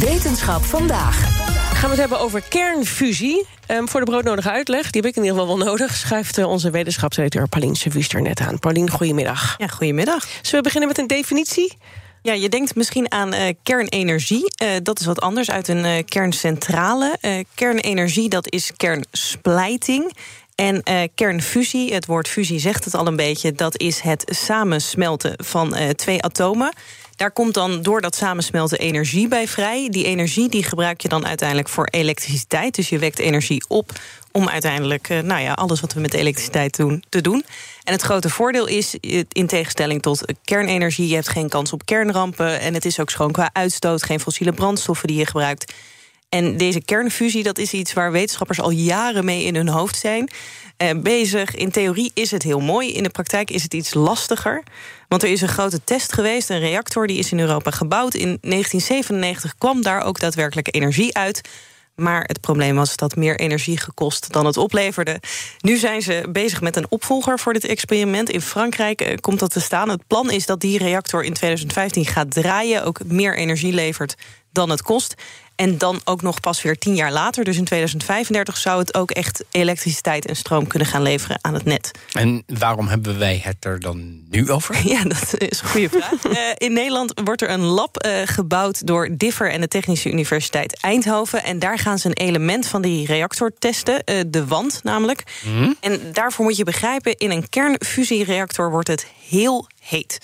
Wetenschap vandaag. Gaan we het hebben over kernfusie. Um, voor de broodnodige uitleg, die heb ik in ieder geval wel nodig... schuift uh, onze wetenschapsredacteur Paulien Sevuster net aan. Paulien, goedemiddag. Ja, goedemiddag. Zullen we beginnen met een definitie? Ja, je denkt misschien aan uh, kernenergie. Uh, dat is wat anders uit een uh, kerncentrale. kernenergie, dat is kernsplijting. En kernfusie, het woord fusie zegt het al een beetje... dat is het samensmelten van twee atomen... Daar komt dan door dat samensmelten energie bij vrij. Die energie die gebruik je dan uiteindelijk voor elektriciteit. Dus je wekt energie op om uiteindelijk nou ja, alles wat we met elektriciteit doen, te doen. En het grote voordeel is, in tegenstelling tot kernenergie... je hebt geen kans op kernrampen en het is ook schoon qua uitstoot... geen fossiele brandstoffen die je gebruikt. En deze kernfusie, dat is iets waar wetenschappers al jaren mee in hun hoofd zijn uh, bezig. In theorie is het heel mooi, in de praktijk is het iets lastiger. Want er is een grote test geweest, een reactor die is in Europa gebouwd. In 1997 kwam daar ook daadwerkelijk energie uit. Maar het probleem was dat meer energie gekost dan het opleverde. Nu zijn ze bezig met een opvolger voor dit experiment. In Frankrijk uh, komt dat te staan. Het plan is dat die reactor in 2015 gaat draaien... ook meer energie levert dan het kost. En dan ook nog pas weer tien jaar later, dus in 2035... zou het ook echt elektriciteit en stroom kunnen gaan leveren aan het net. En waarom hebben wij het er dan nu over? Ja, dat is een goede vraag. uh, in Nederland wordt er een lab uh, gebouwd door Differ en de Technische Universiteit Eindhoven. En daar gaan ze een element van die reactor testen, uh, de wand namelijk. Mm. En daarvoor moet je begrijpen, in een kernfusiereactor wordt het heel heet.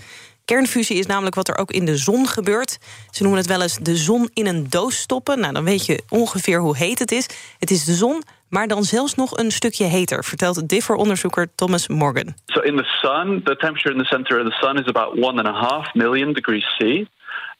Kernfusie is namelijk wat er ook in de zon gebeurt. Ze noemen het wel eens de zon in een doos stoppen. Nou, dan weet je ongeveer hoe heet het is. Het is de zon, maar dan zelfs nog een stukje heter, vertelt Differ-onderzoeker Thomas Morgan. So in the sun, the temperature in the center of the sun is about one and a half million degrees C.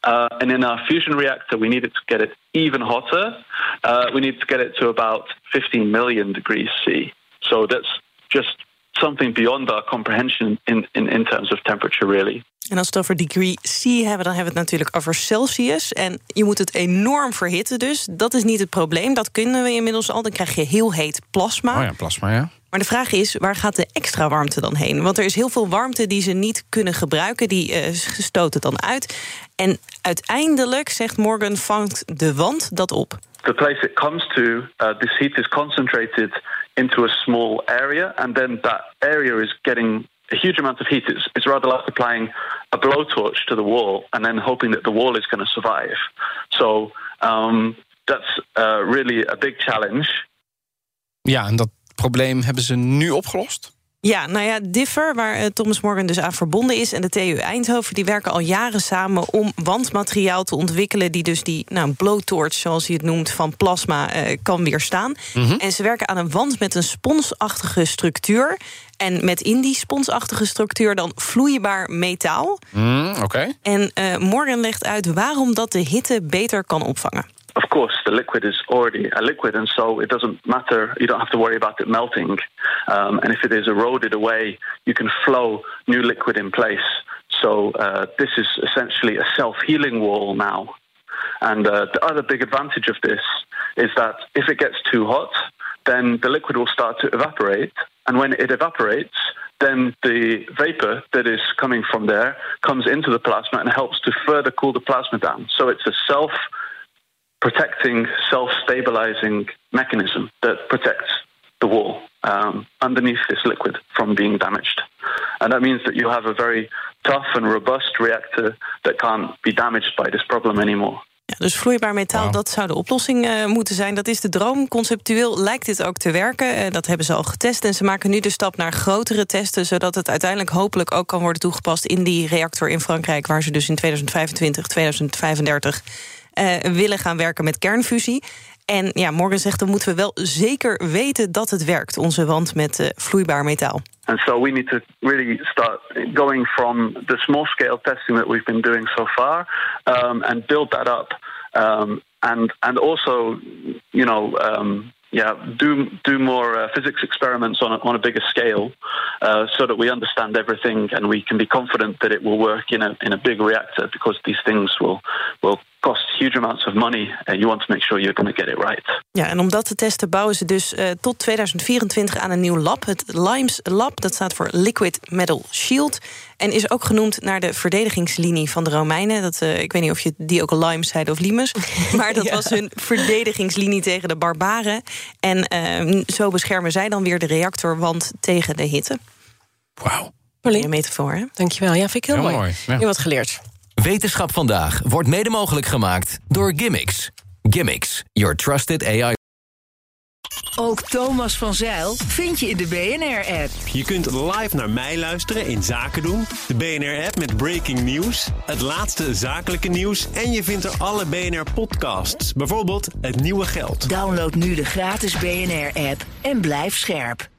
Uh, and in our fusion reactor, we need it to get it even hotter. Uh, we need to get it to about 15 million degrees C. So that's just something beyond our comprehension in, in, in terms of temperature, really. En als we het over degree C hebben, dan hebben we het natuurlijk over Celsius. En je moet het enorm verhitten dus. Dat is niet het probleem, dat kunnen we inmiddels al. Dan krijg je heel heet plasma. Oh ja, plasma, ja. Maar de vraag is, waar gaat de extra warmte dan heen? Want er is heel veel warmte die ze niet kunnen gebruiken. Die uh, stoten dan uit. En uiteindelijk, zegt Morgan, vangt de wand dat op. The place it comes to, uh, this heat is concentrated into a small area. And then that area is getting a huge amount of heat. It's, it's rather like applying a blowtorch to the wall and then hoping that the wall is going to survive. So um, that's uh, really a big challenge. Ja, en dat probleem hebben ze nu opgelost? Ja, nou ja, Differ, waar uh, Thomas Morgan dus aan verbonden is... en de TU Eindhoven, die werken al jaren samen... om wandmateriaal te ontwikkelen... die dus die nou, blowtorch, zoals hij het noemt, van plasma uh, kan weerstaan. Mhm. Mm -hmm. En ze werken aan een wand met een sponsachtige structuur... En met in die sponsachtige structuur dan vloeibaar metaal. Mm, Oké. Okay. En uh, Morgan legt uit waarom dat de hitte beter kan opvangen. Of course, the liquid is already a liquid, and so it doesn't matter. You don't have to worry about it melting. Um, and if it is eroded away, you can flow new liquid in place. So uh, this is essentially a self-healing wall now. And uh, the other big advantage of this is that if it gets too hot, then the liquid will start to evaporate. And when it evaporates, then the vapor that is coming from there comes into the plasma and helps to further cool the plasma down. So it's a self protecting, self stabilizing mechanism that protects the wall um, underneath this liquid from being damaged. And that means that you have a very tough and robust reactor that can't be damaged by this problem anymore. Ja, dus vloeibaar metaal, wow. dat zou de oplossing uh, moeten zijn. Dat is de droom. Conceptueel lijkt dit ook te werken. Uh, dat hebben ze al getest. En ze maken nu de stap naar grotere testen... zodat het uiteindelijk hopelijk ook kan worden toegepast... in die reactor in Frankrijk... waar ze dus in 2025, 2035 uh, willen gaan werken met kernfusie. En ja, Morgan zegt dan moeten we wel zeker weten dat het werkt, onze wand met uh, vloeibaar metaal. And so we need to really start going from the small scale testing that we've been doing so far um, and build that up. Um, and and also, you know, um, yeah, do do more uh, physics experiments on a, on a bigger scale, uh, so that we understand everything and we can be confident that it will work in a in a big reactor because these things will will cost huge amounts of money and you want to make sure you're going to get it right. Ja, en om dat te testen bouwen ze dus uh, tot 2024 aan een nieuw lab, het LIMES Lab. Dat staat voor Liquid Metal Shield en is ook genoemd naar de verdedigingslinie van de Romeinen. Dat, uh, ik weet niet of je die ook Limes zeiden of Limes, maar dat ja. was hun verdedigingslinie tegen de barbaren. En uh, zo beschermen zij dan weer de reactorwand tegen de hitte. Wauw. Een metafoor, hè? Dankjewel. Ja, vind ik heel, Heel mooi. mooi, ja. Je wat geleerd. Wetenschap vandaag wordt mede mogelijk gemaakt door Gimmicks. Gimmicks, your trusted AI. Ook Thomas van Zeil vind je in de BNR-app. Je kunt live naar mij luisteren in Zaken doen. De BNR-app met breaking news, het laatste zakelijke nieuws... en je vindt er alle BNR-podcasts, bijvoorbeeld Het Nieuwe Geld. Download nu de gratis BNR-app en blijf scherp.